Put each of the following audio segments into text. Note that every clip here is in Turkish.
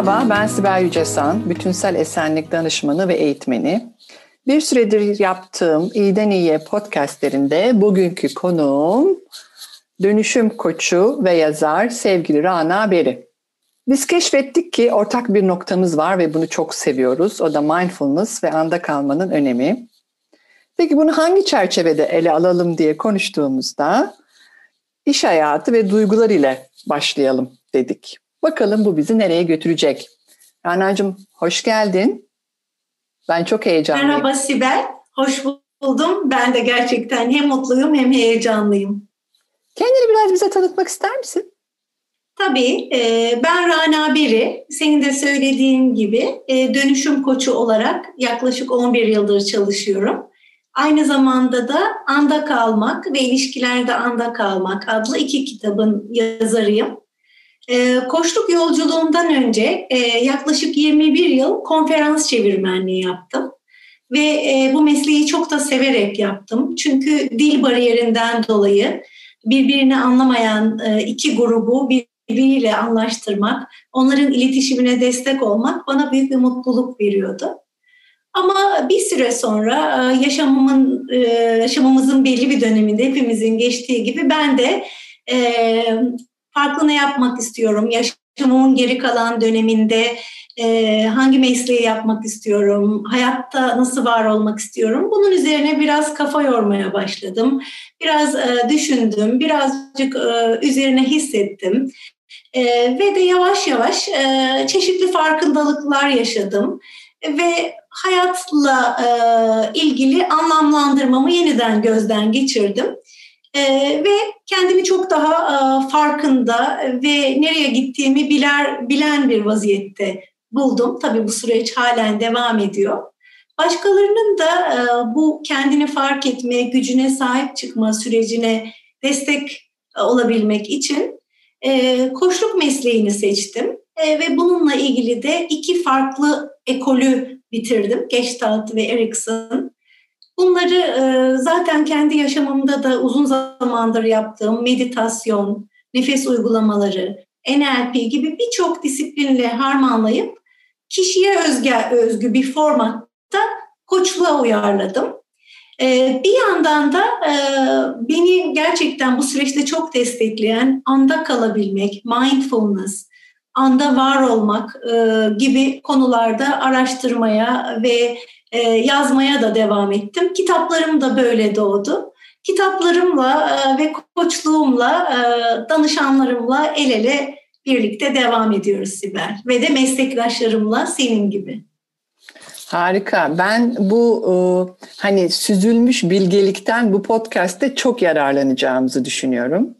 Merhaba, ben Sibel Yücesan, bütünsel esenlik danışmanı ve eğitmeni. Bir süredir yaptığım İyiden İyiye podcastlerinde bugünkü konuğum dönüşüm koçu ve yazar sevgili Rana Beri. Biz keşfettik ki ortak bir noktamız var ve bunu çok seviyoruz. O da mindfulness ve anda kalmanın önemi. Peki bunu hangi çerçevede ele alalım diye konuştuğumuzda iş hayatı ve duygular ile başlayalım dedik. Bakalım bu bizi nereye götürecek? Rana'cığım hoş geldin. Ben çok heyecanlıyım. Merhaba Sibel, hoş buldum. Ben de gerçekten hem mutluyum hem heyecanlıyım. Kendini biraz bize tanıtmak ister misin? Tabii, e, ben Rana Beri. Senin de söylediğin gibi e, dönüşüm koçu olarak yaklaşık 11 yıldır çalışıyorum. Aynı zamanda da Anda Kalmak ve İlişkilerde Anda Kalmak adlı iki kitabın yazarıyım. E, koçluk yolculuğumdan önce e, yaklaşık 21 yıl konferans çevirmenliği yaptım. Ve e, bu mesleği çok da severek yaptım. Çünkü dil bariyerinden dolayı birbirini anlamayan e, iki grubu birbiriyle anlaştırmak, onların iletişimine destek olmak bana büyük bir mutluluk veriyordu. Ama bir süre sonra yaşamımın yaşamımızın belli bir döneminde hepimizin geçtiği gibi ben de farklı ne yapmak istiyorum? Yaşamımın geri kalan döneminde hangi mesleği yapmak istiyorum? Hayatta nasıl var olmak istiyorum? Bunun üzerine biraz kafa yormaya başladım. Biraz düşündüm, birazcık üzerine hissettim. ve de yavaş yavaş çeşitli farkındalıklar yaşadım ve hayatla e, ilgili anlamlandırmamı yeniden gözden geçirdim. E, ve kendimi çok daha e, farkında ve nereye gittiğimi biler, bilen bir vaziyette buldum. Tabii bu süreç halen devam ediyor. Başkalarının da e, bu kendini fark etme, gücüne sahip çıkma sürecine destek olabilmek için e, koçluk mesleğini seçtim. E, ve bununla ilgili de iki farklı ekolü bitirdim. Gestalt ve Erikson. Bunları e, zaten kendi yaşamımda da uzun zamandır yaptığım meditasyon, nefes uygulamaları, NLP gibi birçok disiplinle harmanlayıp kişiye özgü, özgü bir formatta koçluğa uyarladım. Ee, bir yandan da e, beni gerçekten bu süreçte çok destekleyen anda kalabilmek, mindfulness, anda var olmak e, gibi konularda araştırmaya ve e, yazmaya da devam ettim. Kitaplarım da böyle doğdu. Kitaplarımla e, ve koçluğumla, e, danışanlarımla el ele birlikte devam ediyoruz Sibel. Ve de meslektaşlarımla senin gibi. Harika. Ben bu e, hani süzülmüş bilgelikten bu podcast'te çok yararlanacağımızı düşünüyorum.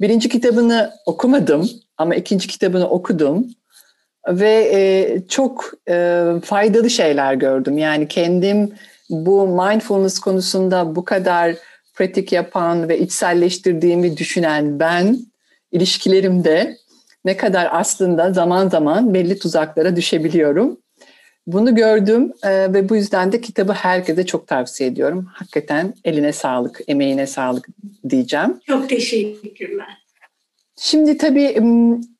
Birinci kitabını okumadım ama ikinci kitabını okudum ve e, çok e, faydalı şeyler gördüm. Yani kendim bu mindfulness konusunda bu kadar pratik yapan ve içselleştirdiğimi düşünen ben ilişkilerimde ne kadar aslında zaman zaman belli tuzaklara düşebiliyorum. Bunu gördüm e, ve bu yüzden de kitabı herkese çok tavsiye ediyorum. Hakikaten eline sağlık, emeğine sağlık diyeceğim. Çok teşekkürler. Şimdi tabii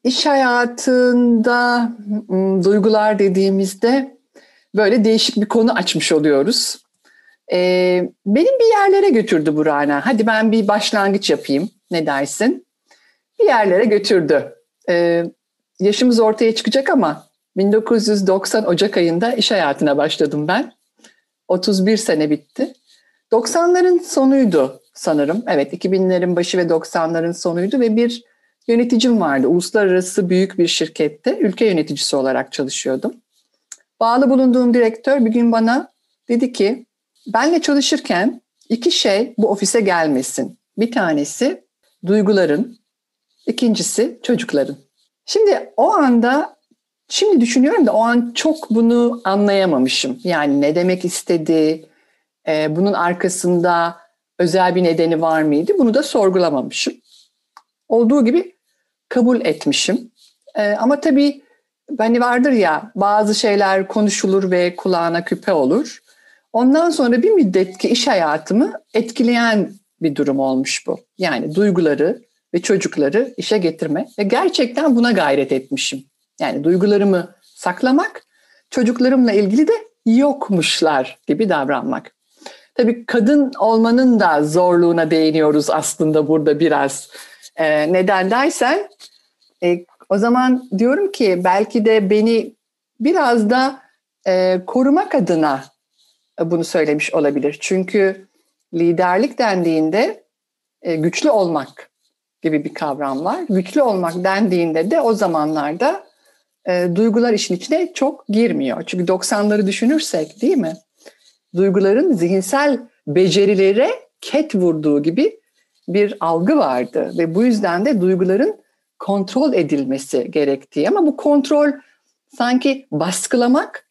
iş hayatında duygular dediğimizde böyle değişik bir konu açmış oluyoruz. Ee, benim bir yerlere götürdü Burana. Hadi ben bir başlangıç yapayım. Ne dersin? Bir yerlere götürdü. Ee, yaşımız ortaya çıkacak ama 1990 Ocak ayında iş hayatına başladım ben. 31 sene bitti. 90'ların sonuydu sanırım. Evet 2000'lerin başı ve 90'ların sonuydu ve bir yöneticim vardı. Uluslararası büyük bir şirkette ülke yöneticisi olarak çalışıyordum. Bağlı bulunduğum direktör bir gün bana dedi ki benle çalışırken iki şey bu ofise gelmesin. Bir tanesi duyguların, ikincisi çocukların. Şimdi o anda şimdi düşünüyorum da o an çok bunu anlayamamışım. Yani ne demek istedi, e, bunun arkasında özel bir nedeni var mıydı bunu da sorgulamamışım. Olduğu gibi kabul etmişim. E, ama tabii hani vardır ya bazı şeyler konuşulur ve kulağına küpe olur. Ondan sonra bir müddet ki iş hayatımı etkileyen bir durum olmuş bu. Yani duyguları ve çocukları işe getirme ve gerçekten buna gayret etmişim. Yani duygularımı saklamak, çocuklarımla ilgili de yokmuşlar gibi davranmak. Tabii kadın olmanın da zorluğuna değiniyoruz aslında burada biraz. Ee, neden dersen, e, o zaman diyorum ki belki de beni biraz da e, korumak adına bunu söylemiş olabilir. Çünkü liderlik dendiğinde e, güçlü olmak gibi bir kavram var. Güçlü olmak dendiğinde de o zamanlarda e, duygular işin içine çok girmiyor. Çünkü 90'ları düşünürsek değil mi? Duyguların zihinsel becerilere ket vurduğu gibi bir algı vardı ve bu yüzden de duyguların kontrol edilmesi gerektiği ama bu kontrol sanki baskılamak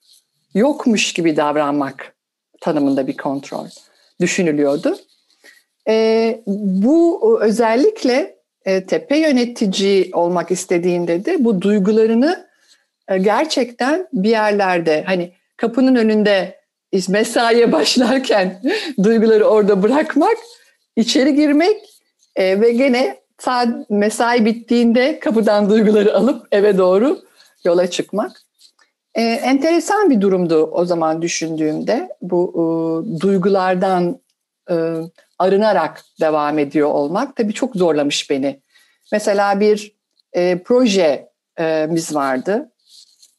yokmuş gibi davranmak tanımında bir kontrol düşünülüyordu. E, bu özellikle e, tepe yönetici olmak istediğinde de bu duygularını e, gerçekten bir yerlerde hani kapının önünde mesaiye başlarken duyguları orada bırakmak, içeri girmek e, ve gene saat mesai bittiğinde kapıdan duyguları alıp eve doğru yola çıkmak. E, enteresan bir durumdu o zaman düşündüğümde bu e, duygulardan e, arınarak devam ediyor olmak tabii çok zorlamış beni. Mesela bir e, projemiz vardı,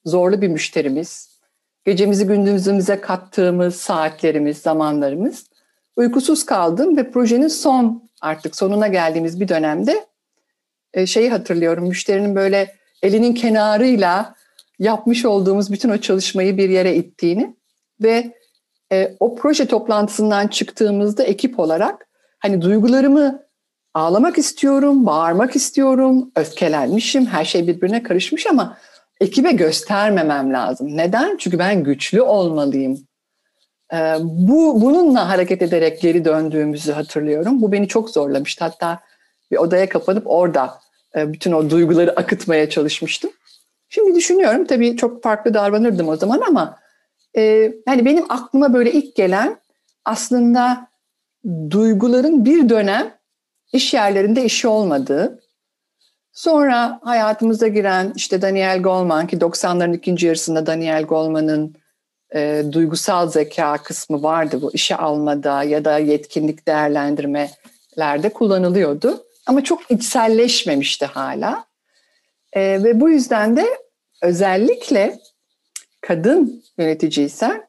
zorlu bir müşterimiz, gecemizi gündüzümüze kattığımız saatlerimiz, zamanlarımız. Uykusuz kaldım ve projenin son artık sonuna geldiğimiz bir dönemde e, şeyi hatırlıyorum, müşterinin böyle elinin kenarıyla yapmış olduğumuz bütün o çalışmayı bir yere ittiğini ve e, o proje toplantısından çıktığımızda ekip olarak hani duygularımı ağlamak istiyorum, bağırmak istiyorum, öfkelenmişim, her şey birbirine karışmış ama ekibe göstermemem lazım. Neden? Çünkü ben güçlü olmalıyım. Ee, bu bununla hareket ederek geri döndüğümüzü hatırlıyorum. Bu beni çok zorlamıştı. Hatta bir odaya kapanıp orada e, bütün o duyguları akıtmaya çalışmıştım. Şimdi düşünüyorum tabii çok farklı davranırdım o zaman ama e, hani benim aklıma böyle ilk gelen aslında duyguların bir dönem iş yerlerinde işi olmadığı, sonra hayatımıza giren işte Daniel Goleman ki 90'ların ikinci yarısında Daniel Goleman'ın e, duygusal zeka kısmı vardı bu işe almada ya da yetkinlik değerlendirmelerde kullanılıyordu. Ama çok içselleşmemişti hala. E, ve bu yüzden de özellikle kadın yöneticiysen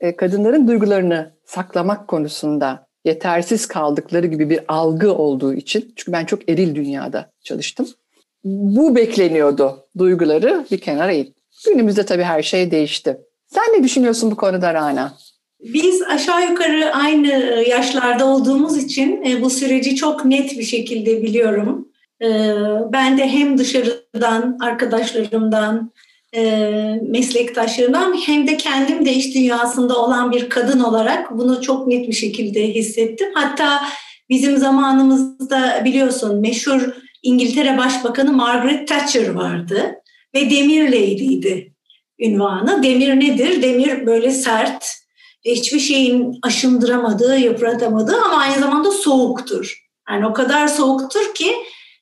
e, kadınların duygularını saklamak konusunda yetersiz kaldıkları gibi bir algı olduğu için çünkü ben çok eril dünyada çalıştım. Bu bekleniyordu duyguları bir kenara it. Günümüzde tabii her şey değişti. Sen ne düşünüyorsun bu konuda Rana? Biz aşağı yukarı aynı yaşlarda olduğumuz için e, bu süreci çok net bir şekilde biliyorum. E, ben de hem dışarıdan, arkadaşlarımdan, e, meslektaşlarımdan hem de kendim de iş dünyasında olan bir kadın olarak bunu çok net bir şekilde hissettim. Hatta bizim zamanımızda biliyorsun meşhur İngiltere Başbakanı Margaret Thatcher vardı ve Demir Lady'ydi ünvanı. Demir nedir? Demir böyle sert, hiçbir şeyin aşındıramadığı, yıpratamadığı ama aynı zamanda soğuktur. Yani o kadar soğuktur ki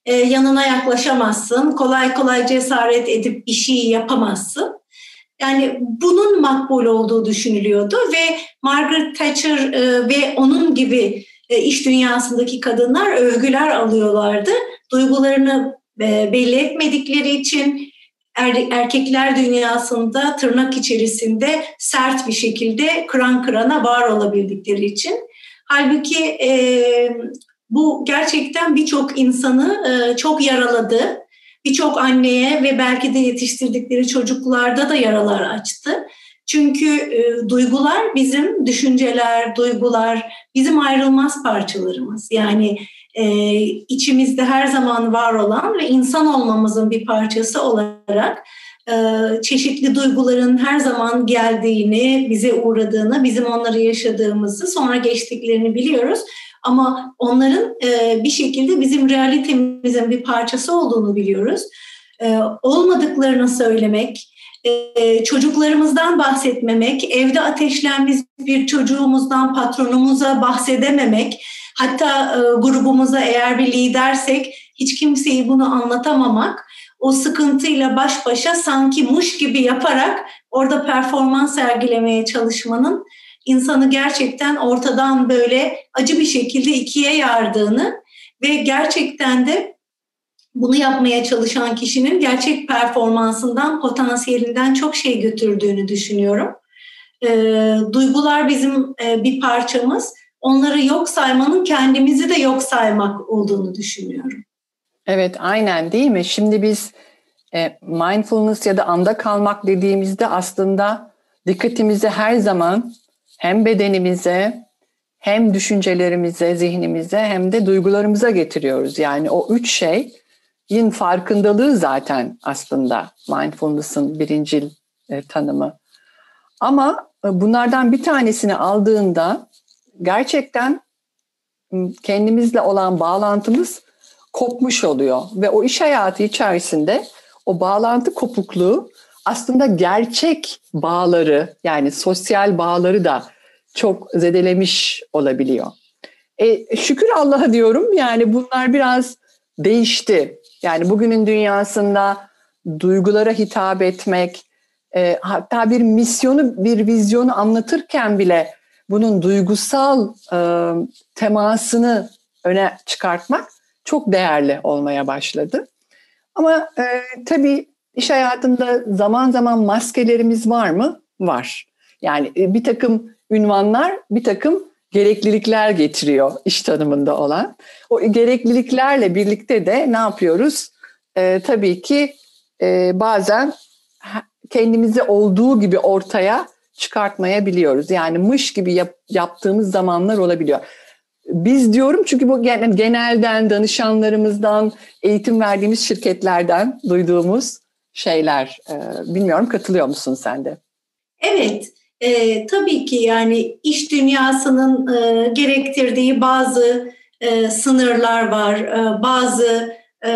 e, yanına yaklaşamazsın, kolay kolay cesaret edip şey yapamazsın. Yani bunun makbul olduğu düşünülüyordu ve Margaret Thatcher e, ve onun gibi e, iş dünyasındaki kadınlar övgüler alıyorlardı. Duygularını e, belli etmedikleri için er, erkekler dünyasında tırnak içerisinde sert bir şekilde kıran kırana var olabildikleri için. Halbuki e, bu gerçekten birçok insanı e, çok yaraladı. Birçok anneye ve belki de yetiştirdikleri çocuklarda da yaralar açtı. Çünkü e, duygular bizim düşünceler, duygular bizim ayrılmaz parçalarımız. Yani e, içimizde her zaman var olan ve insan olmamızın bir parçası olarak e, çeşitli duyguların her zaman geldiğini, bize uğradığını, bizim onları yaşadığımızı, sonra geçtiklerini biliyoruz. Ama onların e, bir şekilde bizim realitemizin bir parçası olduğunu biliyoruz. E, olmadıklarını söylemek, çocuklarımızdan bahsetmemek, evde ateşlenmiş bir çocuğumuzdan patronumuza bahsedememek, hatta e, grubumuza eğer bir lidersek hiç kimseyi bunu anlatamamak, o sıkıntıyla baş başa sanki muş gibi yaparak orada performans sergilemeye çalışmanın insanı gerçekten ortadan böyle acı bir şekilde ikiye yardığını ve gerçekten de bunu yapmaya çalışan kişinin gerçek performansından, potansiyelinden çok şey götürdüğünü düşünüyorum. E, duygular bizim e, bir parçamız. Onları yok saymanın kendimizi de yok saymak olduğunu düşünüyorum. Evet aynen değil mi? Şimdi biz e, mindfulness ya da anda kalmak dediğimizde aslında dikkatimizi her zaman hem bedenimize hem düşüncelerimize, zihnimize hem de duygularımıza getiriyoruz. Yani o üç şeyin farkındalığı zaten aslında mindfulness'ın birincil e, tanımı. Ama e, bunlardan bir tanesini aldığında gerçekten kendimizle olan bağlantımız kopmuş oluyor ve o iş hayatı içerisinde o bağlantı kopukluğu aslında gerçek bağları yani sosyal bağları da çok zedelemiş olabiliyor. E, şükür Allah'a diyorum yani bunlar biraz değişti. Yani bugünün dünyasında duygulara hitap etmek, e, hatta bir misyonu, bir vizyonu anlatırken bile bunun duygusal e, temasını öne çıkartmak çok değerli olmaya başladı. Ama e, tabii iş hayatında zaman zaman maskelerimiz var mı? Var. Yani e, bir takım ünvanlar, bir takım gereklilikler getiriyor iş tanımında olan. O gerekliliklerle birlikte de ne yapıyoruz? E, tabii ki e, bazen kendimizi olduğu gibi ortaya çıkartmayabiliyoruz. Yani mış gibi yap, yaptığımız zamanlar olabiliyor. Biz diyorum çünkü bu genelden, danışanlarımızdan, eğitim verdiğimiz şirketlerden duyduğumuz şeyler. E, bilmiyorum katılıyor musun sen de? Evet, e, tabii ki yani iş dünyasının e, gerektirdiği bazı e, sınırlar var, e, bazı e,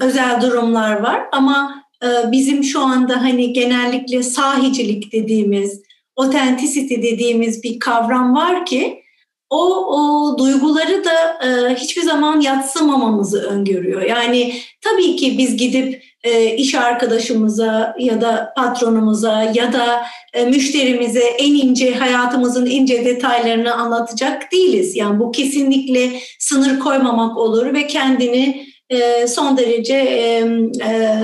özel durumlar var ama e, bizim şu anda hani genellikle sahicilik dediğimiz, authenticity dediğimiz bir kavram var ki o, o duyguları da e, hiçbir zaman yatsımamamızı öngörüyor. Yani tabii ki biz gidip e, iş arkadaşımıza ya da patronumuza ya da e, müşterimize en ince hayatımızın ince detaylarını anlatacak değiliz. Yani bu kesinlikle sınır koymamak olur ve kendini son derece e, e,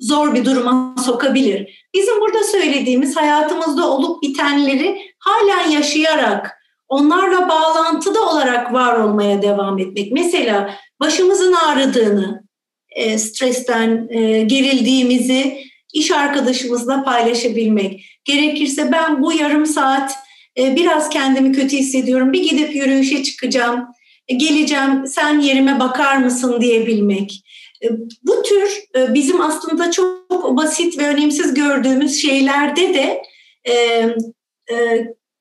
zor bir duruma sokabilir. Bizim burada söylediğimiz hayatımızda olup bitenleri halen yaşayarak onlarla bağlantıda olarak var olmaya devam etmek. Mesela başımızın ağrıdığını, e, stresten e, gerildiğimizi iş arkadaşımızla paylaşabilmek. Gerekirse ben bu yarım saat e, biraz kendimi kötü hissediyorum. Bir gidip yürüyüşe çıkacağım. Geleceğim sen yerime bakar mısın diyebilmek. Bu tür bizim aslında çok basit ve önemsiz gördüğümüz şeylerde de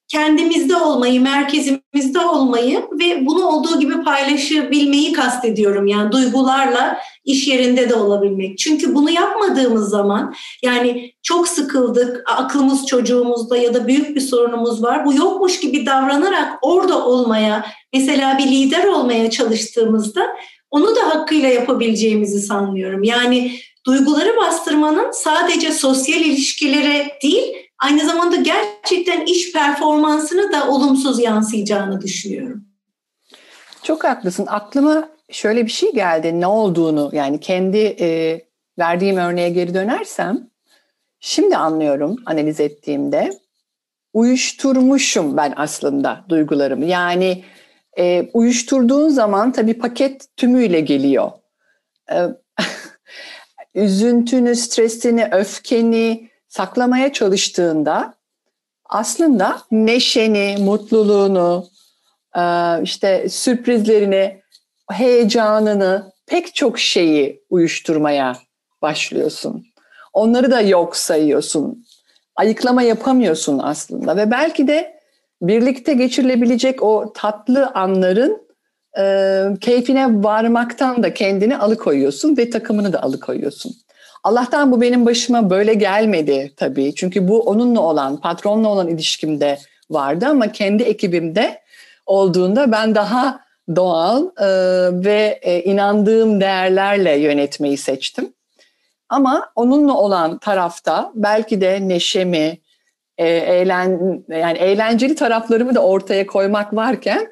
kendimizde olmayı, merkezimizde olmayı ve bunu olduğu gibi paylaşabilmeyi kastediyorum. Yani duygularla iş yerinde de olabilmek. Çünkü bunu yapmadığımız zaman yani çok sıkıldık, aklımız çocuğumuzda ya da büyük bir sorunumuz var. Bu yokmuş gibi davranarak orada olmaya, mesela bir lider olmaya çalıştığımızda onu da hakkıyla yapabileceğimizi sanmıyorum. Yani duyguları bastırmanın sadece sosyal ilişkilere değil, aynı zamanda gerçekten iş performansını da olumsuz yansıyacağını düşünüyorum. Çok haklısın. Aklıma şöyle bir şey geldi. Ne olduğunu yani kendi e, verdiğim örneğe geri dönersem şimdi anlıyorum analiz ettiğimde uyuşturmuşum ben aslında duygularımı. Yani e, uyuşturduğun zaman tabii paket tümüyle geliyor. E, üzüntünü, stresini, öfkeni, saklamaya çalıştığında aslında neşeni, mutluluğunu, e, işte sürprizlerini, heyecanını, pek çok şeyi uyuşturmaya başlıyorsun. Onları da yok sayıyorsun. Ayıklama yapamıyorsun aslında ve belki de birlikte geçirilebilecek o tatlı anların e, keyfine varmaktan da kendini alıkoyuyorsun ve takımını da alıkoyuyorsun. Allah'tan bu benim başıma böyle gelmedi tabii. Çünkü bu onunla olan, patronla olan ilişkimde vardı ama kendi ekibimde olduğunda ben daha doğal e, ve e, inandığım değerlerle yönetmeyi seçtim. Ama onunla olan tarafta belki de neşemi, e, eğlen yani eğlenceli taraflarımı da ortaya koymak varken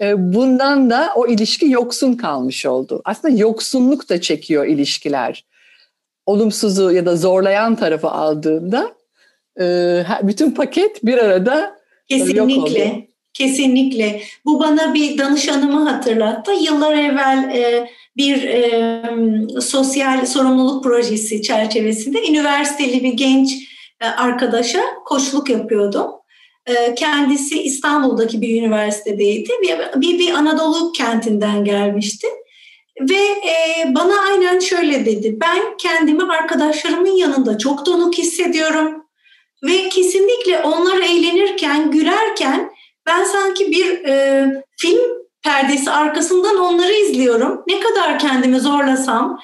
e, bundan da o ilişki yoksun kalmış oldu. Aslında yoksunluk da çekiyor ilişkiler. Olumsuzu ya da zorlayan tarafı aldığında e, bütün paket bir arada Kesinlikle. Yok oldu. Kesinlikle. Bu bana bir danışanımı hatırlattı. Yıllar evvel e, bir e, sosyal sorumluluk projesi çerçevesinde üniversiteli bir genç e, arkadaşa koçluk yapıyordum. E, kendisi İstanbul'daki bir üniversitedeydi. Bir, bir, bir Anadolu kentinden gelmişti. Ve e, bana aynen şöyle dedi. Ben kendimi arkadaşlarımın yanında çok donuk hissediyorum. Ve kesinlikle onlar eğlenirken, gülerken ben sanki bir e, film perdesi arkasından onları izliyorum. Ne kadar kendimi zorlasam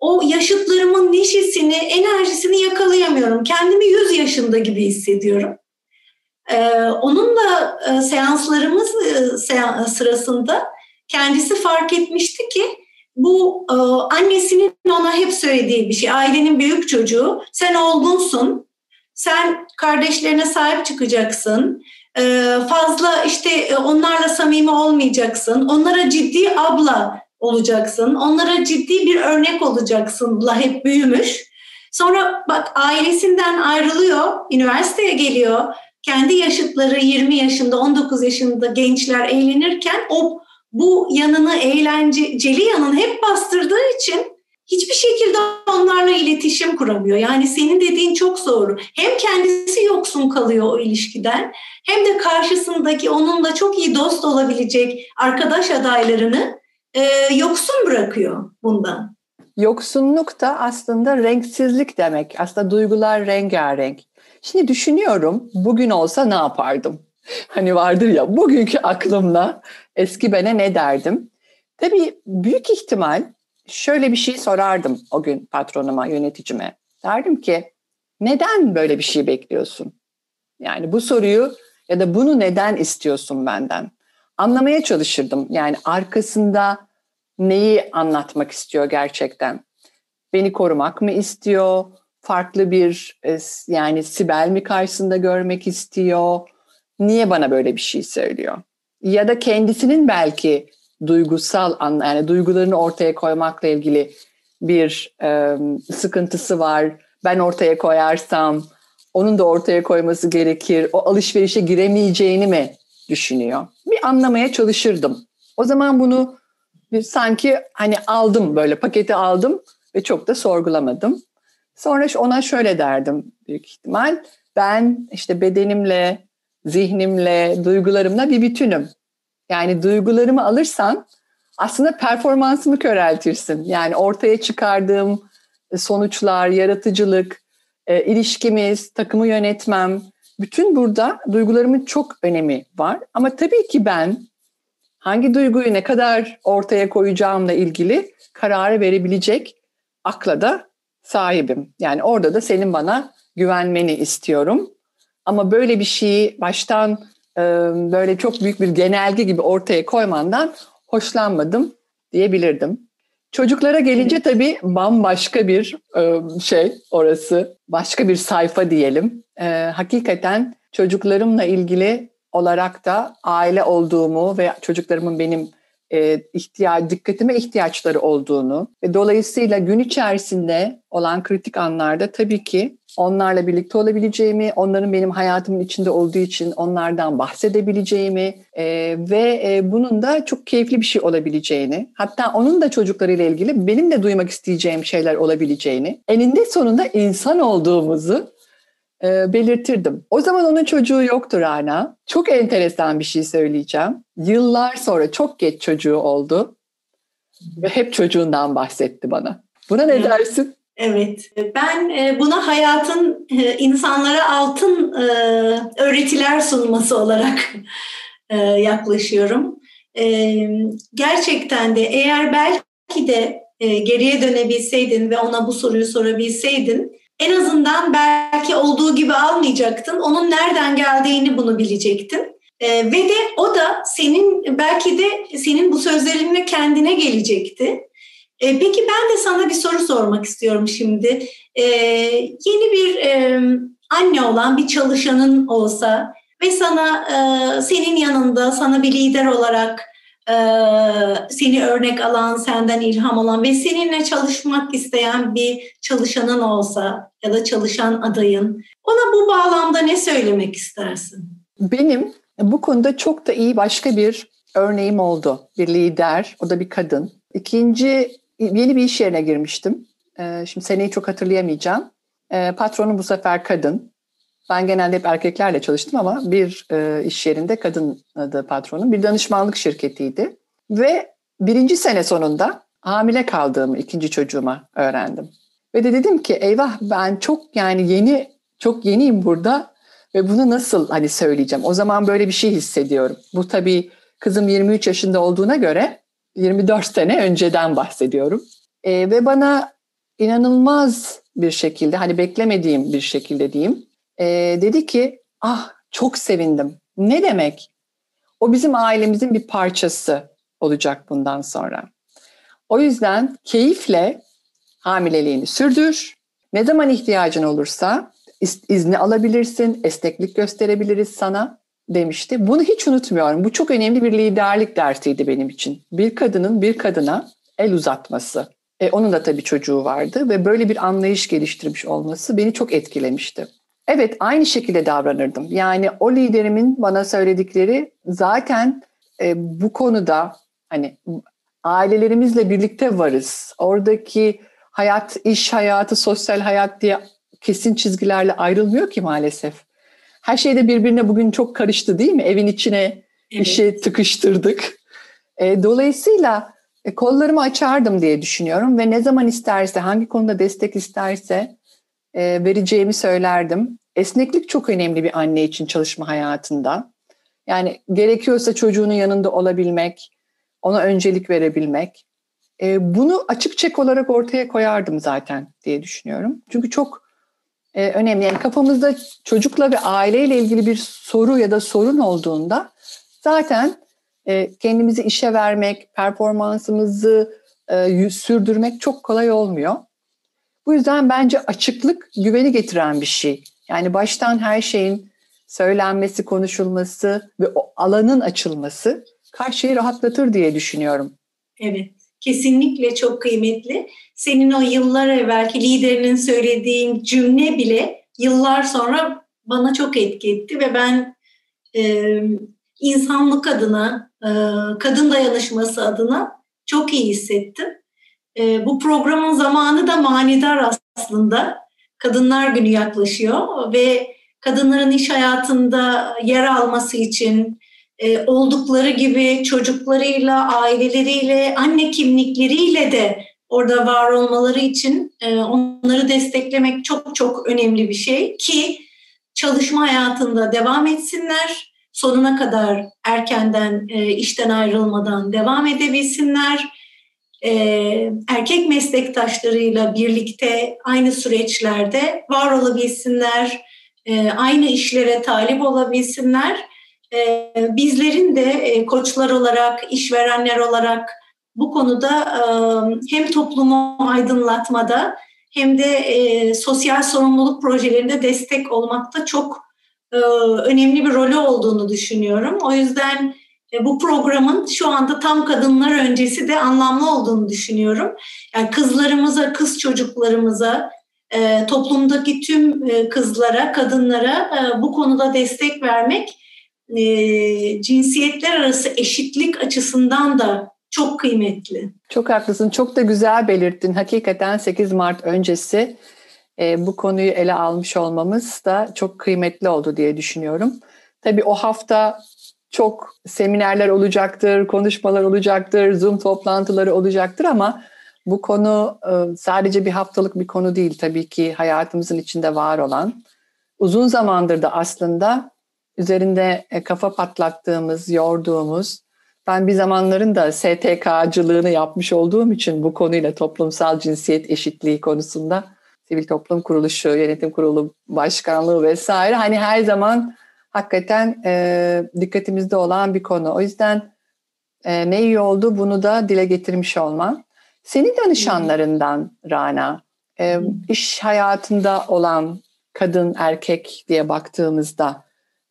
o yaşıtlarımın neşesini, enerjisini yakalayamıyorum. Kendimi 100 yaşında gibi hissediyorum. Ee, onunla e, seanslarımız e, seans sırasında kendisi fark etmişti ki bu e, annesinin ona hep söylediği bir şey. Ailenin büyük çocuğu, sen olgunsun, sen kardeşlerine sahip çıkacaksın, ee, fazla işte e, onlarla samimi olmayacaksın. Onlara ciddi abla olacaksın. Onlara ciddi bir örnek olacaksın. La hep büyümüş. Sonra bak ailesinden ayrılıyor, üniversiteye geliyor. Kendi yaşıtları 20 yaşında, 19 yaşında gençler eğlenirken o bu yanını eğlenceli yanını hep bastırdığı için hiçbir şekilde onlarla iletişim kuramıyor. Yani senin dediğin çok doğru. Hem kendisi yoksun kalıyor o ilişkiden hem de karşısındaki onunla çok iyi dost olabilecek arkadaş adaylarını e, yoksun bırakıyor bundan. Yoksunluk da aslında renksizlik demek. Aslında duygular rengarenk. Şimdi düşünüyorum bugün olsa ne yapardım? Hani vardır ya bugünkü aklımla eski bene ne derdim? Tabii büyük ihtimal şöyle bir şey sorardım o gün patronuma, yöneticime. Derdim ki neden böyle bir şey bekliyorsun? Yani bu soruyu ya da bunu neden istiyorsun benden? Anlamaya çalışırdım. Yani arkasında neyi anlatmak istiyor gerçekten? Beni korumak mı istiyor? Farklı bir e, yani Sibel mi karşısında görmek istiyor? Niye bana böyle bir şey söylüyor? Ya da kendisinin belki duygusal yani duygularını ortaya koymakla ilgili bir e, sıkıntısı var. Ben ortaya koyarsam onun da ortaya koyması gerekir. O alışverişe giremeyeceğini mi düşünüyor? Bir anlamaya çalışırdım. O zaman bunu bir sanki hani aldım böyle paketi aldım ve çok da sorgulamadım. Sonra ona şöyle derdim büyük ihtimal. Ben işte bedenimle, zihnimle, duygularımla bir bütünüm. Yani duygularımı alırsan aslında performansımı köreltirsin. Yani ortaya çıkardığım sonuçlar, yaratıcılık, e, ilişkimiz, takımı yönetmem, bütün burada duygularımın çok önemi var. Ama tabii ki ben hangi duyguyu ne kadar ortaya koyacağımla ilgili kararı verebilecek akla da sahibim. Yani orada da senin bana güvenmeni istiyorum. Ama böyle bir şeyi baştan böyle çok büyük bir genelge gibi ortaya koymandan hoşlanmadım diyebilirdim. Çocuklara gelince tabii bambaşka bir şey orası, başka bir sayfa diyelim. Hakikaten çocuklarımla ilgili olarak da aile olduğumu ve çocuklarımın benim e, ihtiyaç, dikkatime ihtiyaçları olduğunu ve dolayısıyla gün içerisinde olan kritik anlarda tabii ki onlarla birlikte olabileceğimi, onların benim hayatımın içinde olduğu için onlardan bahsedebileceğimi e, ve e, bunun da çok keyifli bir şey olabileceğini, hatta onun da çocuklarıyla ilgili benim de duymak isteyeceğim şeyler olabileceğini, eninde sonunda insan olduğumuzu e, belirtirdim. O zaman onun çocuğu yoktur Rana. Çok enteresan bir şey söyleyeceğim. Yıllar sonra çok geç çocuğu oldu ve hep çocuğundan bahsetti bana. Buna ne dersin? Evet, ben e, buna hayatın e, insanlara altın e, öğretiler sunması olarak yaklaşıyorum. Gerçekten de eğer belki de geriye dönebilseydin ve ona bu soruyu sorabilseydin, en azından belki olduğu gibi almayacaktın. Onun nereden geldiğini bunu bilecektin. ve de o da senin belki de senin bu sözlerinle kendine gelecekti E, peki ben de sana bir soru sormak istiyorum şimdi. E, yeni bir e, anne olan bir çalışanın olsa ve sana e, senin yanında sana bir lider olarak e, seni örnek alan, senden ilham alan ve seninle çalışmak isteyen bir çalışanın olsa ya da çalışan adayın ona bu bağlamda ne söylemek istersin? Benim bu konuda çok da iyi başka bir örneğim oldu. Bir lider, o da bir kadın. İkinci, yeni bir iş yerine girmiştim. Şimdi seneyi çok hatırlayamayacağım. Patronum bu sefer kadın. Ben genelde hep erkeklerle çalıştım ama bir e, iş yerinde kadındı patronum. Bir danışmanlık şirketiydi. Ve birinci sene sonunda hamile kaldığımı ikinci çocuğuma öğrendim. Ve de dedim ki eyvah ben çok yani yeni çok yeniyim burada ve bunu nasıl hani söyleyeceğim? O zaman böyle bir şey hissediyorum. Bu tabii kızım 23 yaşında olduğuna göre 24 sene önceden bahsediyorum. E, ve bana inanılmaz bir şekilde hani beklemediğim bir şekilde diyeyim e, dedi ki ah çok sevindim. Ne demek? O bizim ailemizin bir parçası olacak bundan sonra. O yüzden keyifle hamileliğini sürdür. Ne zaman ihtiyacın olursa izni alabilirsin, esneklik gösterebiliriz sana demişti. Bunu hiç unutmuyorum. Bu çok önemli bir liderlik dersiydi benim için. Bir kadının bir kadına el uzatması. E, onun da tabii çocuğu vardı ve böyle bir anlayış geliştirmiş olması beni çok etkilemişti. Evet aynı şekilde davranırdım. Yani o liderimin bana söyledikleri zaten e, bu konuda hani ailelerimizle birlikte varız. Oradaki hayat, iş hayatı, sosyal hayat diye kesin çizgilerle ayrılmıyor ki maalesef. Her şey de birbirine bugün çok karıştı değil mi? Evin içine evet. işi tıkıştırdık. E, dolayısıyla e, kollarımı açardım diye düşünüyorum ve ne zaman isterse, hangi konuda destek isterse vereceğimi söylerdim. Esneklik çok önemli bir anne için çalışma hayatında. Yani gerekiyorsa çocuğunun yanında olabilmek, ona öncelik verebilmek. E, bunu açık çek olarak ortaya koyardım zaten diye düşünüyorum. Çünkü çok e, önemli. Yani kafamızda çocukla ve aileyle ilgili bir soru ya da sorun olduğunda zaten e, kendimizi işe vermek, performansımızı e, sürdürmek çok kolay olmuyor. Bu yüzden bence açıklık güveni getiren bir şey. Yani baştan her şeyin söylenmesi, konuşulması ve o alanın açılması karşıyı rahatlatır diye düşünüyorum. Evet, kesinlikle çok kıymetli. Senin o yıllar evvelki liderinin söylediğin cümle bile yıllar sonra bana çok etki etti ve ben e, insanlık adına, e, kadın dayanışması adına çok iyi hissettim. E, bu programın zamanı da manidar aslında. Kadınlar Günü yaklaşıyor ve kadınların iş hayatında yer alması için e, oldukları gibi çocuklarıyla, aileleriyle, anne kimlikleriyle de orada var olmaları için e, onları desteklemek çok çok önemli bir şey ki çalışma hayatında devam etsinler, sonuna kadar erkenden e, işten ayrılmadan devam edebilsinler. E, erkek meslektaşlarıyla birlikte aynı süreçlerde var olabilsinler, e, aynı işlere talip olabilsinler. E, bizlerin de e, koçlar olarak, işverenler olarak bu konuda e, hem toplumu aydınlatmada hem de e, sosyal sorumluluk projelerinde destek olmakta çok e, önemli bir rolü olduğunu düşünüyorum. O yüzden bu programın şu anda tam kadınlar öncesi de anlamlı olduğunu düşünüyorum. Yani kızlarımıza, kız çocuklarımıza, e, toplumdaki tüm e, kızlara, kadınlara e, bu konuda destek vermek cinsiyetler arası eşitlik açısından da çok kıymetli. Çok haklısın. Çok da güzel belirttin. Hakikaten 8 Mart öncesi bu konuyu ele almış olmamız da çok kıymetli oldu diye düşünüyorum. Tabii o hafta çok seminerler olacaktır, konuşmalar olacaktır, Zoom toplantıları olacaktır ama bu konu e, sadece bir haftalık bir konu değil tabii ki hayatımızın içinde var olan. Uzun zamandır da aslında üzerinde e, kafa patlattığımız, yorduğumuz, ben bir zamanların da STK'cılığını yapmış olduğum için bu konuyla toplumsal cinsiyet eşitliği konusunda sivil toplum kuruluşu, yönetim kurulu başkanlığı vesaire hani her zaman hakikaten e, dikkatimizde olan bir konu. O yüzden e, ne iyi oldu bunu da dile getirmiş olman. Senin danışanlarından Rana, e, iş hayatında olan kadın erkek diye baktığımızda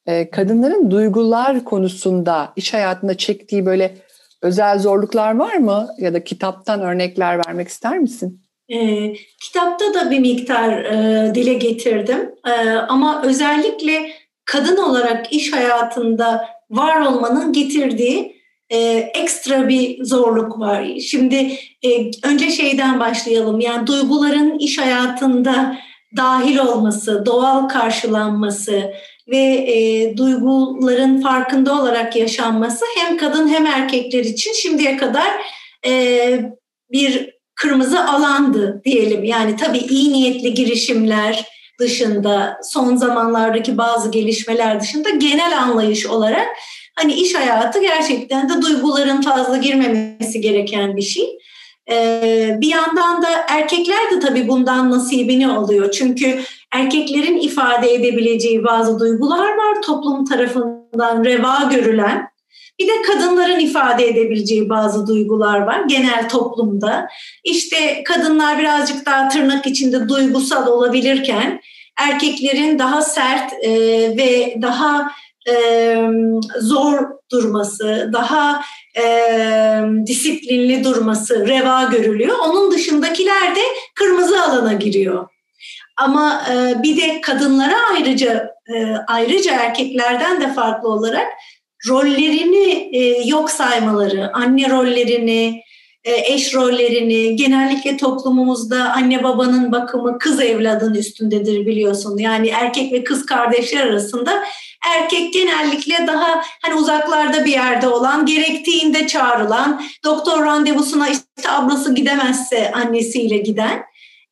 e, kadınların duygular konusunda iş hayatında çektiği böyle özel zorluklar var mı? Ya da kitaptan örnekler vermek ister misin? E, kitapta da bir miktar e, dile getirdim e, ama özellikle kadın olarak iş hayatında var olmanın getirdiği e, ekstra bir zorluk var. Şimdi e, önce şeyden başlayalım. Yani duyguların iş hayatında dahil olması, doğal karşılanması ve e, duyguların farkında olarak yaşanması hem kadın hem erkekler için şimdiye kadar e, bir kırmızı alandı diyelim. Yani tabii iyi niyetli girişimler dışında son zamanlardaki bazı gelişmeler dışında genel anlayış olarak hani iş hayatı gerçekten de duyguların fazla girmemesi gereken bir şey. Ee, bir yandan da erkekler de tabii bundan nasibini alıyor. Çünkü erkeklerin ifade edebileceği bazı duygular var toplum tarafından reva görülen. Bir de kadınların ifade edebileceği bazı duygular var genel toplumda. İşte kadınlar birazcık daha tırnak içinde duygusal olabilirken erkeklerin daha sert e, ve daha e, zor durması, daha e, disiplinli durması reva görülüyor. Onun dışındakiler de kırmızı alana giriyor. Ama e, bir de kadınlara ayrıca e, ayrıca erkeklerden de farklı olarak rollerini e, yok saymaları, anne rollerini, e, eş rollerini, genellikle toplumumuzda anne babanın bakımı kız evladın üstündedir biliyorsun. Yani erkek ve kız kardeşler arasında erkek genellikle daha hani uzaklarda bir yerde olan, gerektiğinde çağrılan, doktor randevusuna işte ablası gidemezse annesiyle giden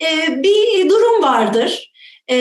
e, bir durum vardır. E,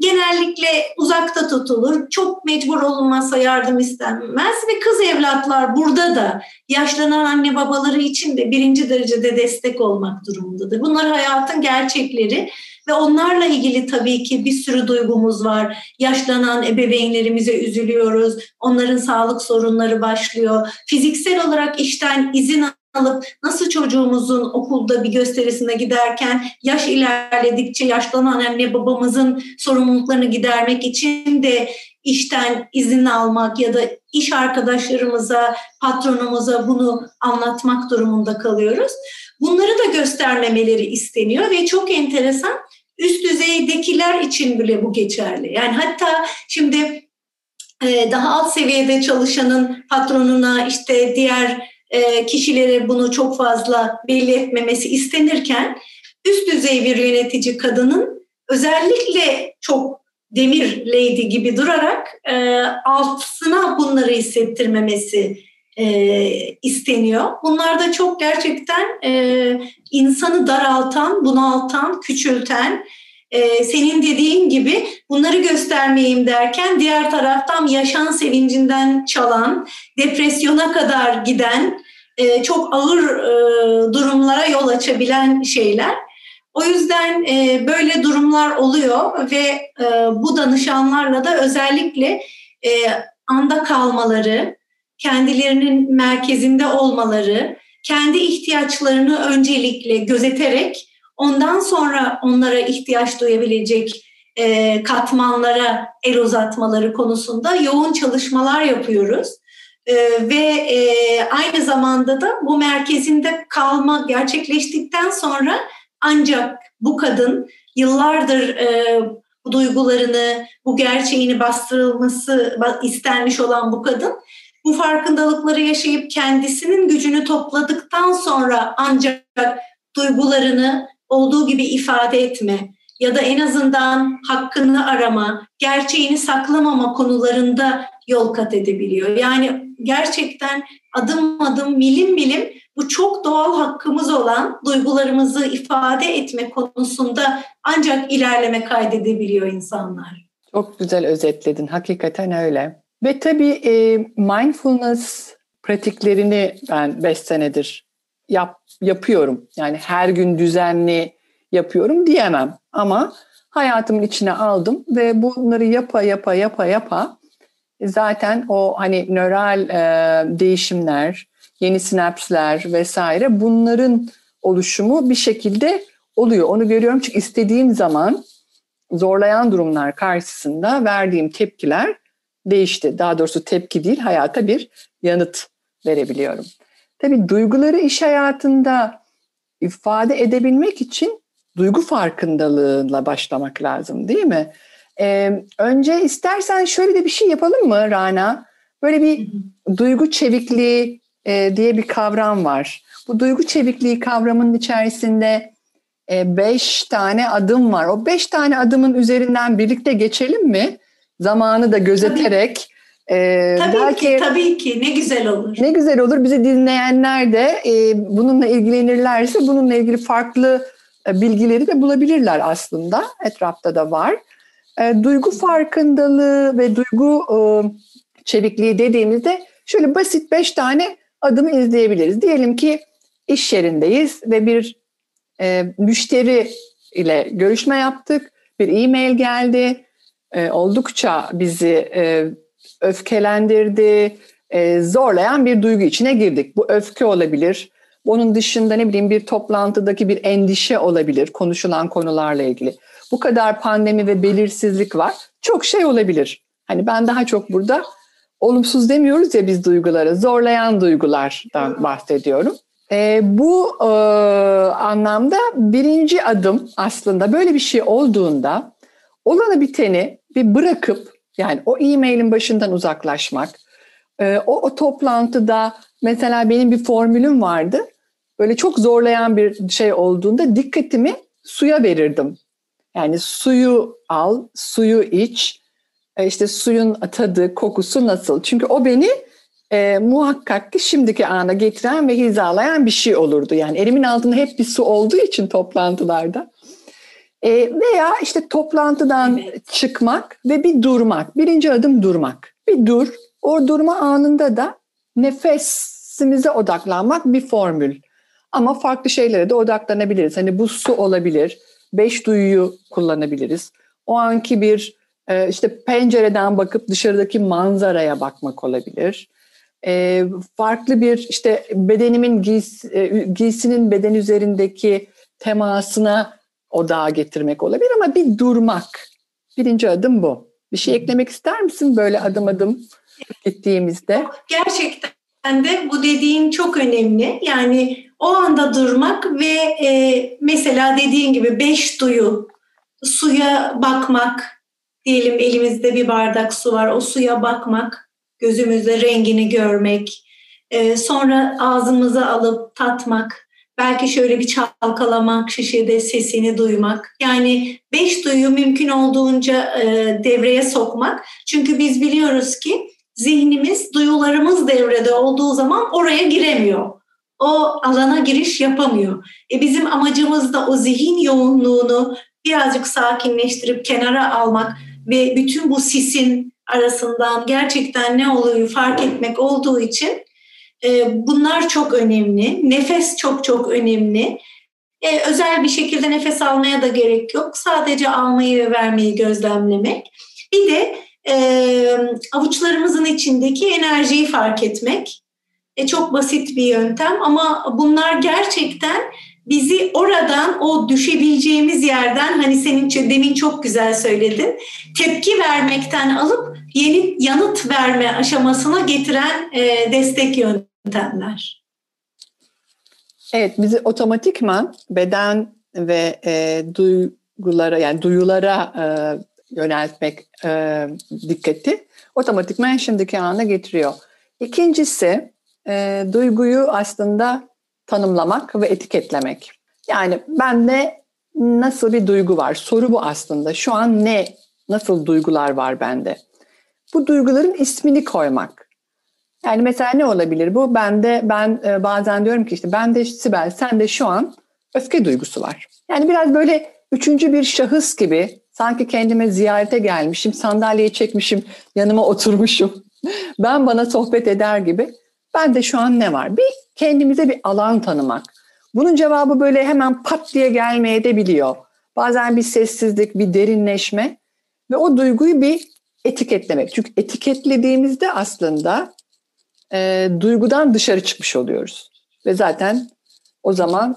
genellikle uzakta tutulur. Çok mecbur olunmazsa yardım istenmez ve kız evlatlar burada da yaşlanan anne babaları için de birinci derecede destek olmak durumundadır. Bunlar hayatın gerçekleri ve onlarla ilgili tabii ki bir sürü duygumuz var. Yaşlanan ebeveynlerimize üzülüyoruz. Onların sağlık sorunları başlıyor. Fiziksel olarak işten izin alıp nasıl çocuğumuzun okulda bir gösterisine giderken yaş ilerledikçe yaşlanan anne babamızın sorumluluklarını gidermek için de işten izin almak ya da iş arkadaşlarımıza, patronumuza bunu anlatmak durumunda kalıyoruz. Bunları da göstermemeleri isteniyor ve çok enteresan üst düzeydekiler için bile bu geçerli. Yani hatta şimdi daha alt seviyede çalışanın patronuna işte diğer e, kişilere bunu çok fazla belli etmemesi istenirken üst düzey bir yönetici kadının özellikle çok demir lady gibi durarak e, altına bunları hissettirmemesi e, isteniyor. Bunlar da çok gerçekten e, insanı daraltan, bunaltan, küçülten, e, senin dediğin gibi bunları göstermeyeyim derken diğer taraftan yaşam sevincinden çalan, depresyona kadar giden, e, çok ağır e, durumlara yol açabilen şeyler. O yüzden e, böyle durumlar oluyor ve e, bu danışanlarla da özellikle e, anda kalmaları, kendilerinin merkezinde olmaları, kendi ihtiyaçlarını öncelikle gözeterek ondan sonra onlara ihtiyaç duyabilecek e, katmanlara el uzatmaları konusunda yoğun çalışmalar yapıyoruz. E, ve e, aynı zamanda da bu merkezinde kalma gerçekleştikten sonra ancak bu kadın yıllardır e, bu duygularını, bu gerçeğini bastırılması istenmiş olan bu kadın bu farkındalıkları yaşayıp kendisinin gücünü topladıktan sonra ancak duygularını olduğu gibi ifade etme ya da en azından hakkını arama, gerçeğini saklamama konularında yol kat edebiliyor. Yani gerçekten adım adım, milim milim bu çok doğal hakkımız olan duygularımızı ifade etme konusunda ancak ilerleme kaydedebiliyor insanlar. Çok güzel özetledin. Hakikaten öyle. Ve tabii e, mindfulness pratiklerini ben 5 senedir yap, yapıyorum. Yani her gün düzenli yapıyorum diyemem. Ama hayatımın içine aldım ve bunları yapa yapa yapa yapa zaten o hani nöral e, değişimler, yeni sinapsler vesaire bunların oluşumu bir şekilde oluyor. Onu görüyorum çünkü istediğim zaman zorlayan durumlar karşısında verdiğim tepkiler değişti. Daha doğrusu tepki değil, hayata bir yanıt verebiliyorum. Tabii duyguları iş hayatında ifade edebilmek için duygu farkındalığıyla başlamak lazım değil mi? Ee, önce istersen şöyle de bir şey yapalım mı Rana? Böyle bir duygu çevikliği e, diye bir kavram var. Bu duygu çevikliği kavramının içerisinde e, beş tane adım var. O beş tane adımın üzerinden birlikte geçelim mi? Zamanı da gözeterek. Tabii. E, tabii belki, ki, tabii ki. Ne güzel olur. Ne güzel olur. Bizi dinleyenler de e, bununla ilgilenirlerse bununla ilgili farklı e, bilgileri de bulabilirler aslında. Etrafta da var. E, duygu farkındalığı ve duygu e, çevikliği dediğimizde şöyle basit beş tane adımı izleyebiliriz. Diyelim ki iş yerindeyiz ve bir e, müşteri ile görüşme yaptık. Bir e-mail geldi. E, oldukça bizi e, öfkelendirdi, e, zorlayan bir duygu içine girdik. Bu öfke olabilir. Onun dışında ne bileyim bir toplantıdaki bir endişe olabilir konuşulan konularla ilgili. Bu kadar pandemi ve belirsizlik var. Çok şey olabilir. Hani ben daha çok burada olumsuz demiyoruz ya biz duyguları, zorlayan duygulardan bahsediyorum. E, bu e, anlamda birinci adım aslında böyle bir şey olduğunda olanı biteni bir bırakıp yani o e-mailin başından uzaklaşmak. E, o, o toplantıda mesela benim bir formülüm vardı. Böyle çok zorlayan bir şey olduğunda dikkatimi suya verirdim. Yani suyu al, suyu iç, e, işte suyun tadı, kokusu nasıl? Çünkü o beni e, muhakkak ki şimdiki ana getiren ve hizalayan bir şey olurdu. Yani elimin altında hep bir su olduğu için toplantılarda. E, veya işte toplantıdan evet. çıkmak ve bir durmak. Birinci adım durmak. Bir dur. O durma anında da nefesimize odaklanmak bir formül. Ama farklı şeylere de odaklanabiliriz. Hani bu su olabilir. Beş duyuyu kullanabiliriz. O anki bir e, işte pencereden bakıp dışarıdaki manzaraya bakmak olabilir e, farklı bir işte bedenimin giys, e, giysinin beden üzerindeki temasına odağa getirmek olabilir ama bir durmak. Birinci adım bu. Bir şey eklemek ister misin böyle adım adım gittiğimizde? Gerçekten de bu dediğin çok önemli. Yani o anda durmak ve e, mesela dediğin gibi beş duyu, suya bakmak, diyelim elimizde bir bardak su var, o suya bakmak, gözümüzle rengini görmek, e, sonra ağzımıza alıp tatmak, belki şöyle bir çalkalamak, şişede sesini duymak. Yani beş duyu mümkün olduğunca e, devreye sokmak. Çünkü biz biliyoruz ki zihnimiz, duyularımız devrede olduğu zaman oraya giremiyor. O alana giriş yapamıyor. E bizim amacımız da o zihin yoğunluğunu birazcık sakinleştirip kenara almak ve bütün bu sisin arasından gerçekten ne oluyor fark etmek olduğu için e, bunlar çok önemli. Nefes çok çok önemli. E, özel bir şekilde nefes almaya da gerek yok. Sadece almayı ve vermeyi gözlemlemek. Bir de e, avuçlarımızın içindeki enerjiyi fark etmek. E, çok basit bir yöntem ama bunlar gerçekten bizi oradan o düşebileceğimiz yerden hani senin demin çok güzel söyledin tepki vermekten alıp yeni yanıt verme aşamasına getiren e, destek yöntemler. Evet bizi otomatikman beden ve e, duygulara yani duyulara e, yöneltmek e, dikkati otomatikman şimdiki ana getiriyor. İkincisi e, duyguyu aslında tanımlamak ve etiketlemek. Yani bende nasıl bir duygu var? Soru bu aslında. Şu an ne, nasıl duygular var bende? Bu duyguların ismini koymak. Yani mesela ne olabilir bu? Ben de ben e, bazen diyorum ki işte ben de Sibel sen de şu an öfke duygusu var. Yani biraz böyle üçüncü bir şahıs gibi sanki kendime ziyarete gelmişim, sandalyeyi çekmişim, yanıma oturmuşum. Ben bana sohbet eder gibi. Ben de şu an ne var? Bir kendimize bir alan tanımak. Bunun cevabı böyle hemen pat diye gelmeye de biliyor. Bazen bir sessizlik, bir derinleşme ve o duyguyu bir etiketlemek. Çünkü etiketlediğimizde aslında e, duygudan dışarı çıkmış oluyoruz. Ve zaten o zaman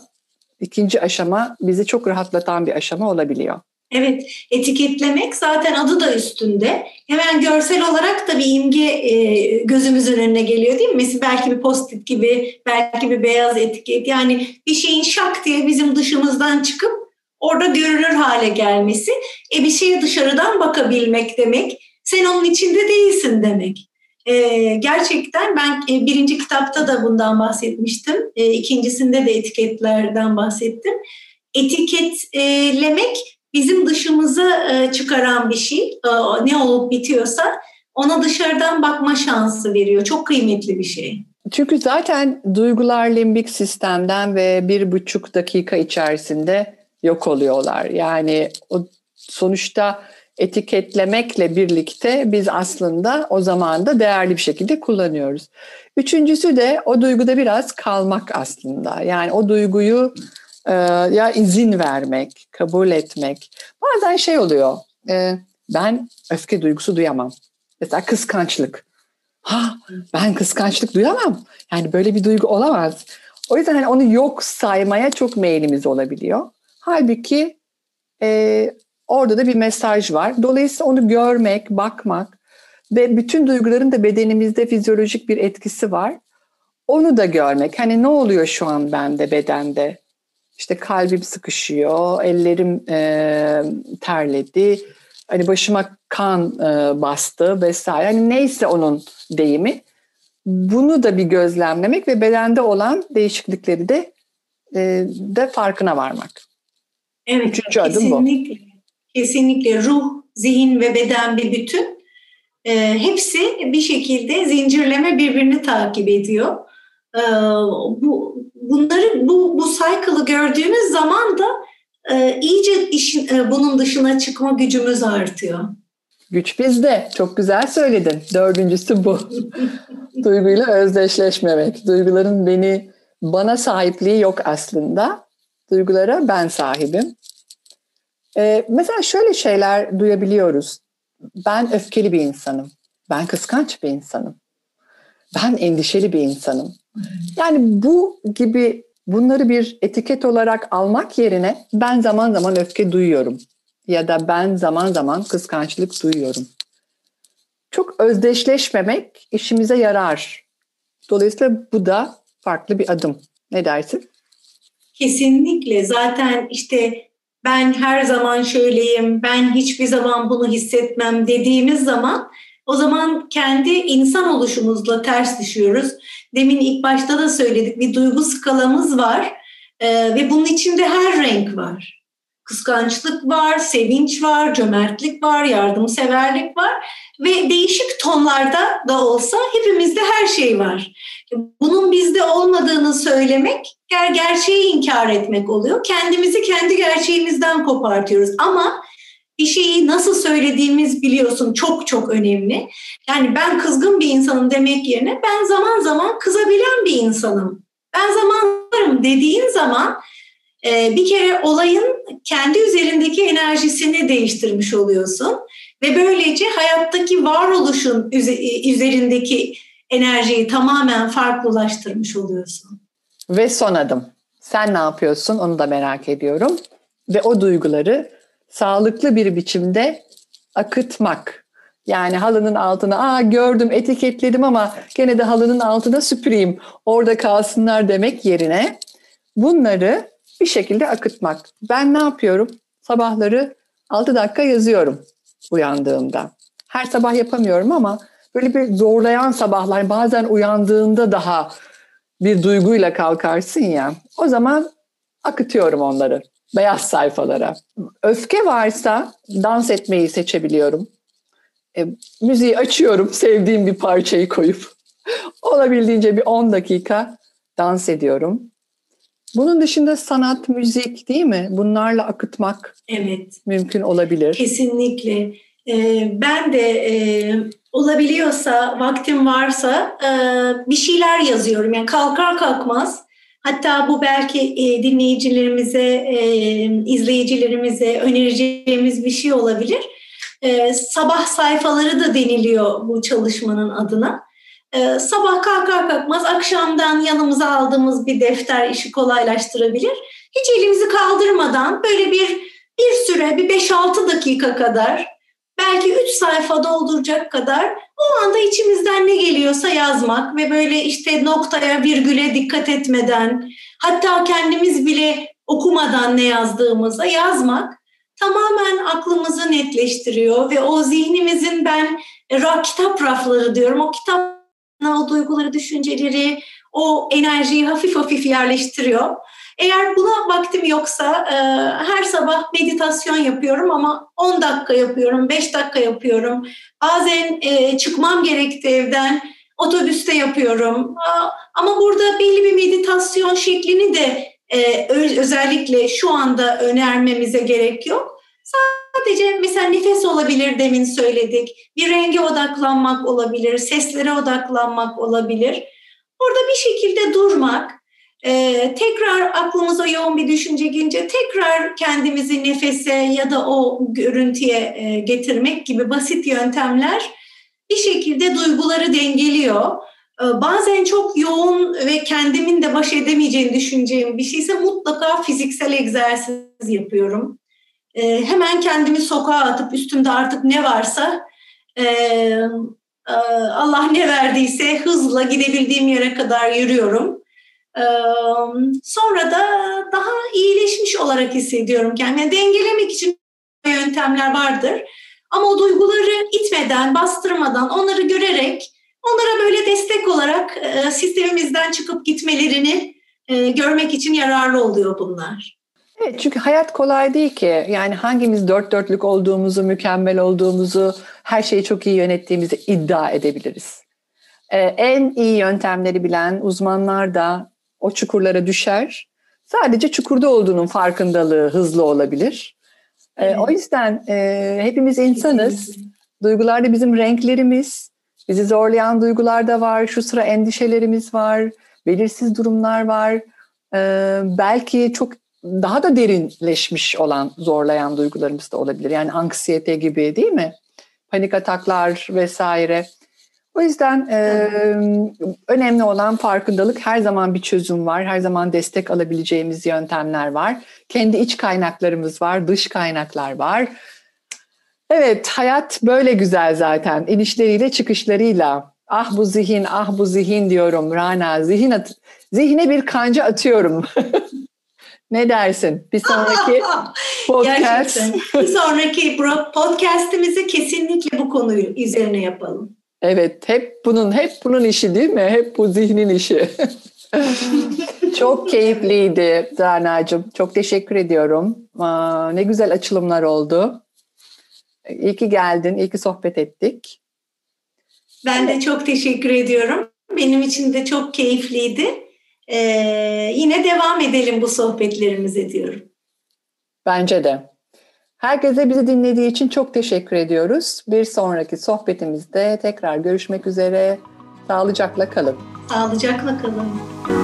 ikinci aşama bizi çok rahatlatan bir aşama olabiliyor. Evet, etiketlemek zaten adı da üstünde. Hemen görsel olarak da bir imge e, gözümüzün önüne geliyor değil mi? Mesela belki bir post-it gibi, belki bir beyaz etiket. Yani bir şeyin şak diye bizim dışımızdan çıkıp orada görünür hale gelmesi. E bir şeye dışarıdan bakabilmek demek. Sen onun içinde değilsin demek. E, gerçekten ben e, birinci kitapta da bundan bahsetmiştim. E, ikincisinde de etiketlerden bahsettim. Etiketlemek bizim dışımızı e, çıkaran bir şey. E, ne olup bitiyorsa ona dışarıdan bakma şansı veriyor. Çok kıymetli bir şey. Çünkü zaten duygular limbik sistemden ve bir buçuk dakika içerisinde yok oluyorlar. Yani o sonuçta etiketlemekle birlikte biz aslında o zaman da değerli bir şekilde kullanıyoruz. Üçüncüsü de o duyguda biraz kalmak aslında. Yani o duyguyu e, ya izin vermek, kabul etmek. Bazen şey oluyor, e, ben öfke duygusu duyamam. Mesela kıskançlık. Ha, ben kıskançlık duyamam. Yani böyle bir duygu olamaz. O yüzden hani onu yok saymaya çok meylimiz olabiliyor. Halbuki e, orada da bir mesaj var. Dolayısıyla onu görmek, bakmak ve bütün duyguların da bedenimizde fizyolojik bir etkisi var. Onu da görmek. Hani ne oluyor şu an bende, bedende? İşte kalbim sıkışıyor, ellerim e, terledi, hani başıma kan e, bastı vesaire. Hani neyse onun deyimi. Bunu da bir gözlemlemek ve bedende olan değişiklikleri de e, de farkına varmak. Evet, Üçüncü adım bu. Kesinlikle ruh, zihin ve beden bir bütün. E, hepsi bir şekilde zincirleme birbirini takip ediyor. E, bu bunları bu bu cycle'ı gördüğümüz zaman da e, iyice işin e, bunun dışına çıkma gücümüz artıyor. Güç bizde. Çok güzel söyledin. Dördüncüsü bu. Duyguyla özdeşleşmemek. Duyguların beni bana sahipliği yok aslında. Duygulara ben sahibim. Ee, mesela şöyle şeyler duyabiliyoruz. Ben öfkeli bir insanım. Ben kıskanç bir insanım. Ben endişeli bir insanım. Yani bu gibi bunları bir etiket olarak almak yerine ben zaman zaman öfke duyuyorum ya da ben zaman zaman kıskançlık duyuyorum. Çok özdeşleşmemek işimize yarar. Dolayısıyla bu da farklı bir adım. Ne dersin? Kesinlikle. Zaten işte ben her zaman şöyleyim, ben hiçbir zaman bunu hissetmem dediğimiz zaman o zaman kendi insan oluşumuzla ters düşüyoruz. Demin ilk başta da söyledik bir duygu skalamız var ee, ve bunun içinde her renk var. Kıskançlık var, sevinç var, cömertlik var, yardımseverlik var ve değişik tonlarda da olsa hepimizde her şey var. Bunun bizde olmadığını söylemek ger gerçeği inkar etmek oluyor. Kendimizi kendi gerçeğimizden kopartıyoruz ama bir şeyi nasıl söylediğimiz biliyorsun çok çok önemli. Yani ben kızgın bir insanım demek yerine ben zaman zaman kızabilen bir insanım. Ben zamanlarım dediğin zaman bir kere olayın kendi üzerindeki enerjisini değiştirmiş oluyorsun. Ve böylece hayattaki varoluşun üzerindeki enerjiyi tamamen farklılaştırmış oluyorsun. Ve son adım. Sen ne yapıyorsun onu da merak ediyorum. Ve o duyguları sağlıklı bir biçimde akıtmak. Yani halının altına aa gördüm etiketledim ama gene de halının altına süpüreyim orada kalsınlar demek yerine bunları bir şekilde akıtmak. Ben ne yapıyorum? Sabahları 6 dakika yazıyorum uyandığımda. Her sabah yapamıyorum ama böyle bir zorlayan sabahlar bazen uyandığında daha bir duyguyla kalkarsın ya. O zaman akıtıyorum onları beyaz sayfalara. Öfke varsa dans etmeyi seçebiliyorum. E, müziği açıyorum, sevdiğim bir parçayı koyup. Olabildiğince bir 10 dakika dans ediyorum. Bunun dışında sanat, müzik değil mi? Bunlarla akıtmak evet. mümkün olabilir. Kesinlikle. Ee, ben de e, olabiliyorsa, vaktim varsa e, bir şeyler yazıyorum. Yani kalkar kalkmaz Hatta bu belki e, dinleyicilerimize, e, izleyicilerimize önereceğimiz bir şey olabilir. E, sabah sayfaları da deniliyor bu çalışmanın adına. E, sabah kalkar kalkmaz akşamdan yanımıza aldığımız bir defter işi kolaylaştırabilir. hiç elimizi kaldırmadan böyle bir bir süre bir 5-6 dakika kadar belki 3 sayfa dolduracak kadar o anda içimizden ne geliyorsa yazmak ve böyle işte noktaya virgüle dikkat etmeden hatta kendimiz bile okumadan ne yazdığımıza yazmak tamamen aklımızı netleştiriyor ve o zihnimizin ben kitap rafları diyorum o kitap o duyguları, düşünceleri, o enerjiyi hafif hafif yerleştiriyor. Eğer buna vaktim yoksa e, her sabah meditasyon yapıyorum ama 10 dakika yapıyorum, 5 dakika yapıyorum. Bazen e, çıkmam gerekti evden, otobüste yapıyorum. Ama burada belli bir meditasyon şeklini de e, özellikle şu anda önermemize gerek yok. Sadece mesela nefes olabilir demin söyledik. Bir renge odaklanmak olabilir, seslere odaklanmak olabilir. Orada bir şekilde durmak, ee, tekrar aklımıza yoğun bir düşünce gelince tekrar kendimizi nefese ya da o görüntüye e, getirmek gibi basit yöntemler bir şekilde duyguları dengeliyor. Ee, bazen çok yoğun ve kendimin de baş edemeyeceğini düşüneceğim bir şeyse mutlaka fiziksel egzersiz yapıyorum. Ee, hemen kendimi sokağa atıp üstümde artık ne varsa e, e, Allah ne verdiyse hızla gidebildiğim yere kadar yürüyorum. Sonra da daha iyileşmiş olarak hissediyorum kendimi. Yani dengelemek için yöntemler vardır. Ama o duyguları itmeden, bastırmadan, onları görerek, onlara böyle destek olarak sistemimizden çıkıp gitmelerini görmek için yararlı oluyor bunlar. Evet çünkü hayat kolay değil ki. Yani hangimiz dört dörtlük olduğumuzu, mükemmel olduğumuzu, her şeyi çok iyi yönettiğimizi iddia edebiliriz. Ee, en iyi yöntemleri bilen uzmanlar da o çukurlara düşer. Sadece çukurda olduğunun farkındalığı hızlı olabilir. Ee, evet. o yüzden e, hepimiz insanız. Duygular da bizim renklerimiz. Bizi zorlayan duygular da var. Şu sıra endişelerimiz var. Belirsiz durumlar var. Ee, belki çok daha da derinleşmiş olan zorlayan duygularımız da olabilir. Yani anksiyete gibi değil mi? Panik ataklar vesaire. O yüzden e, önemli olan farkındalık. Her zaman bir çözüm var. Her zaman destek alabileceğimiz yöntemler var. Kendi iç kaynaklarımız var, dış kaynaklar var. Evet, hayat böyle güzel zaten. İnişleriyle çıkışlarıyla. Ah bu zihin, ah bu zihin diyorum Rana. Zihin at zihine bir kanca atıyorum. ne dersin? Bir sonraki podcast. Bir sonraki podcastimizi kesinlikle bu konuyu üzerine yapalım. Evet, hep bunun hep bunun işi değil mi? Hep bu zihnin işi. Çok keyifliydi Rana'cığım. Çok teşekkür ediyorum. Aa, ne güzel açılımlar oldu. İyi ki geldin, iyi ki sohbet ettik. Ben de çok teşekkür ediyorum. Benim için de çok keyifliydi. Ee, yine devam edelim bu sohbetlerimize diyorum. Bence de. Herkese bizi dinlediği için çok teşekkür ediyoruz. Bir sonraki sohbetimizde tekrar görüşmek üzere. Sağlıcakla kalın. Sağlıcakla kalın.